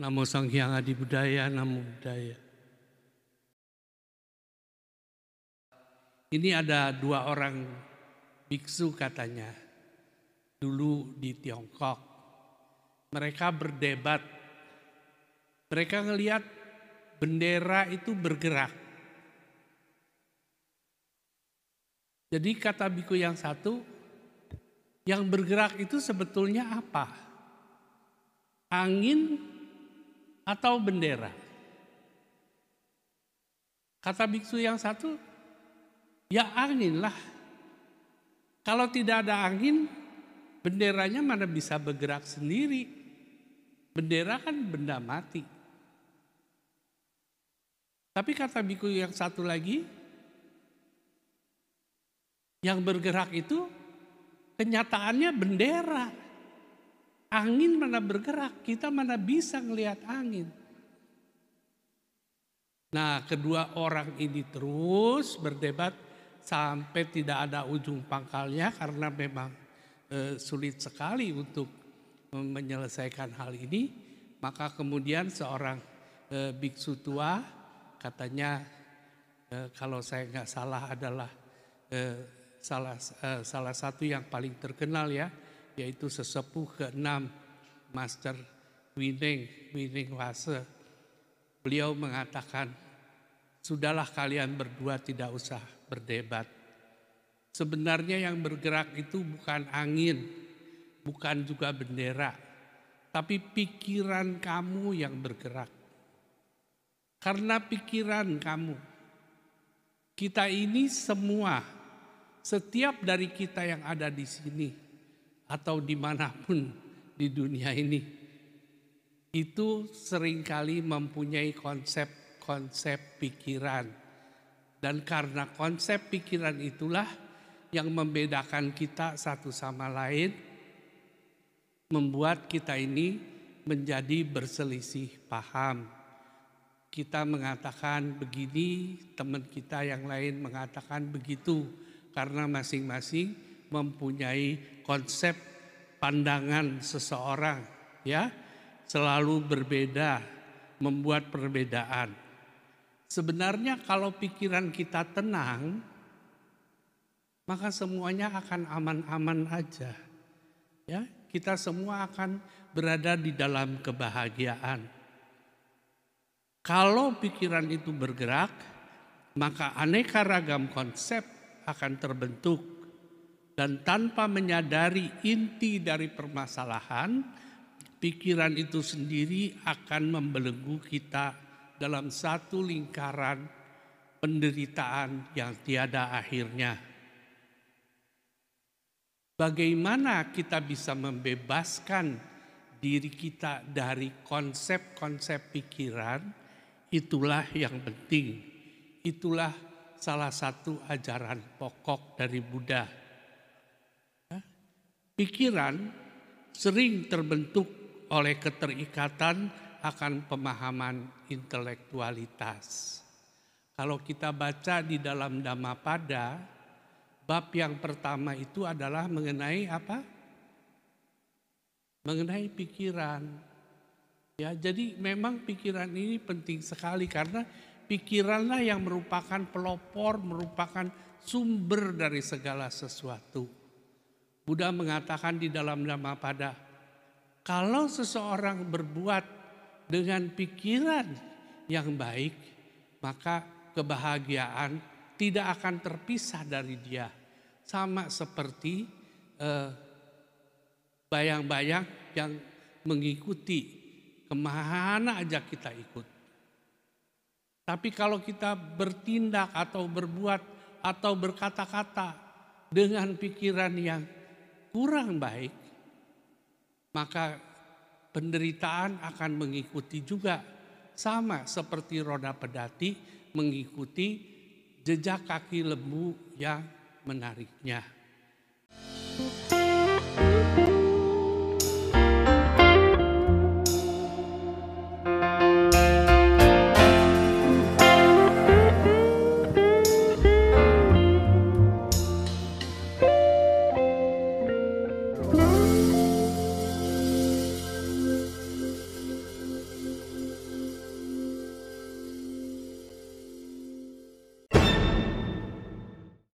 Namo Sang Hyang Adi Budaya, Namo Budaya. Ini ada dua orang biksu katanya, dulu di Tiongkok. Mereka berdebat, mereka ngelihat bendera itu bergerak. Jadi kata biku yang satu, yang bergerak itu sebetulnya apa? Angin atau bendera? Kata biksu yang satu, ya angin lah. Kalau tidak ada angin, benderanya mana bisa bergerak sendiri. Bendera kan benda mati. Tapi kata biku yang satu lagi, yang bergerak itu kenyataannya bendera. Angin mana bergerak, kita mana bisa ngelihat angin. Nah, kedua orang ini terus berdebat sampai tidak ada ujung pangkalnya karena memang e, sulit sekali untuk menyelesaikan hal ini. Maka kemudian seorang e, biksu tua katanya e, kalau saya nggak salah adalah e, salah uh, salah satu yang paling terkenal ya yaitu sesepuh keenam Master Wining Wining Wase. Beliau mengatakan sudahlah kalian berdua tidak usah berdebat. Sebenarnya yang bergerak itu bukan angin, bukan juga bendera, tapi pikiran kamu yang bergerak. Karena pikiran kamu, kita ini semua setiap dari kita yang ada di sini atau di mana pun di dunia ini itu sering kali mempunyai konsep-konsep pikiran. Dan karena konsep pikiran itulah yang membedakan kita satu sama lain membuat kita ini menjadi berselisih paham. Kita mengatakan begini teman kita yang lain mengatakan begitu karena masing-masing mempunyai konsep pandangan seseorang ya. Selalu berbeda membuat perbedaan. Sebenarnya kalau pikiran kita tenang maka semuanya akan aman-aman aja ya. Kita semua akan berada di dalam kebahagiaan. Kalau pikiran itu bergerak maka aneka ragam konsep akan terbentuk dan tanpa menyadari inti dari permasalahan, pikiran itu sendiri akan membelenggu kita dalam satu lingkaran penderitaan yang tiada akhirnya. Bagaimana kita bisa membebaskan diri kita dari konsep-konsep pikiran, itulah yang penting. Itulah salah satu ajaran pokok dari Buddha. Pikiran sering terbentuk oleh keterikatan akan pemahaman intelektualitas. Kalau kita baca di dalam Dhammapada, bab yang pertama itu adalah mengenai apa? Mengenai pikiran. Ya, jadi memang pikiran ini penting sekali karena pikiranlah yang merupakan pelopor, merupakan sumber dari segala sesuatu. Buddha mengatakan di dalam nama pada, kalau seseorang berbuat dengan pikiran yang baik, maka kebahagiaan tidak akan terpisah dari dia. Sama seperti eh, bayang-bayang eh, yang mengikuti ke mana aja kita ikut. Tapi kalau kita bertindak atau berbuat atau berkata-kata dengan pikiran yang kurang baik, maka penderitaan akan mengikuti juga sama seperti roda pedati mengikuti jejak kaki lembu yang menariknya.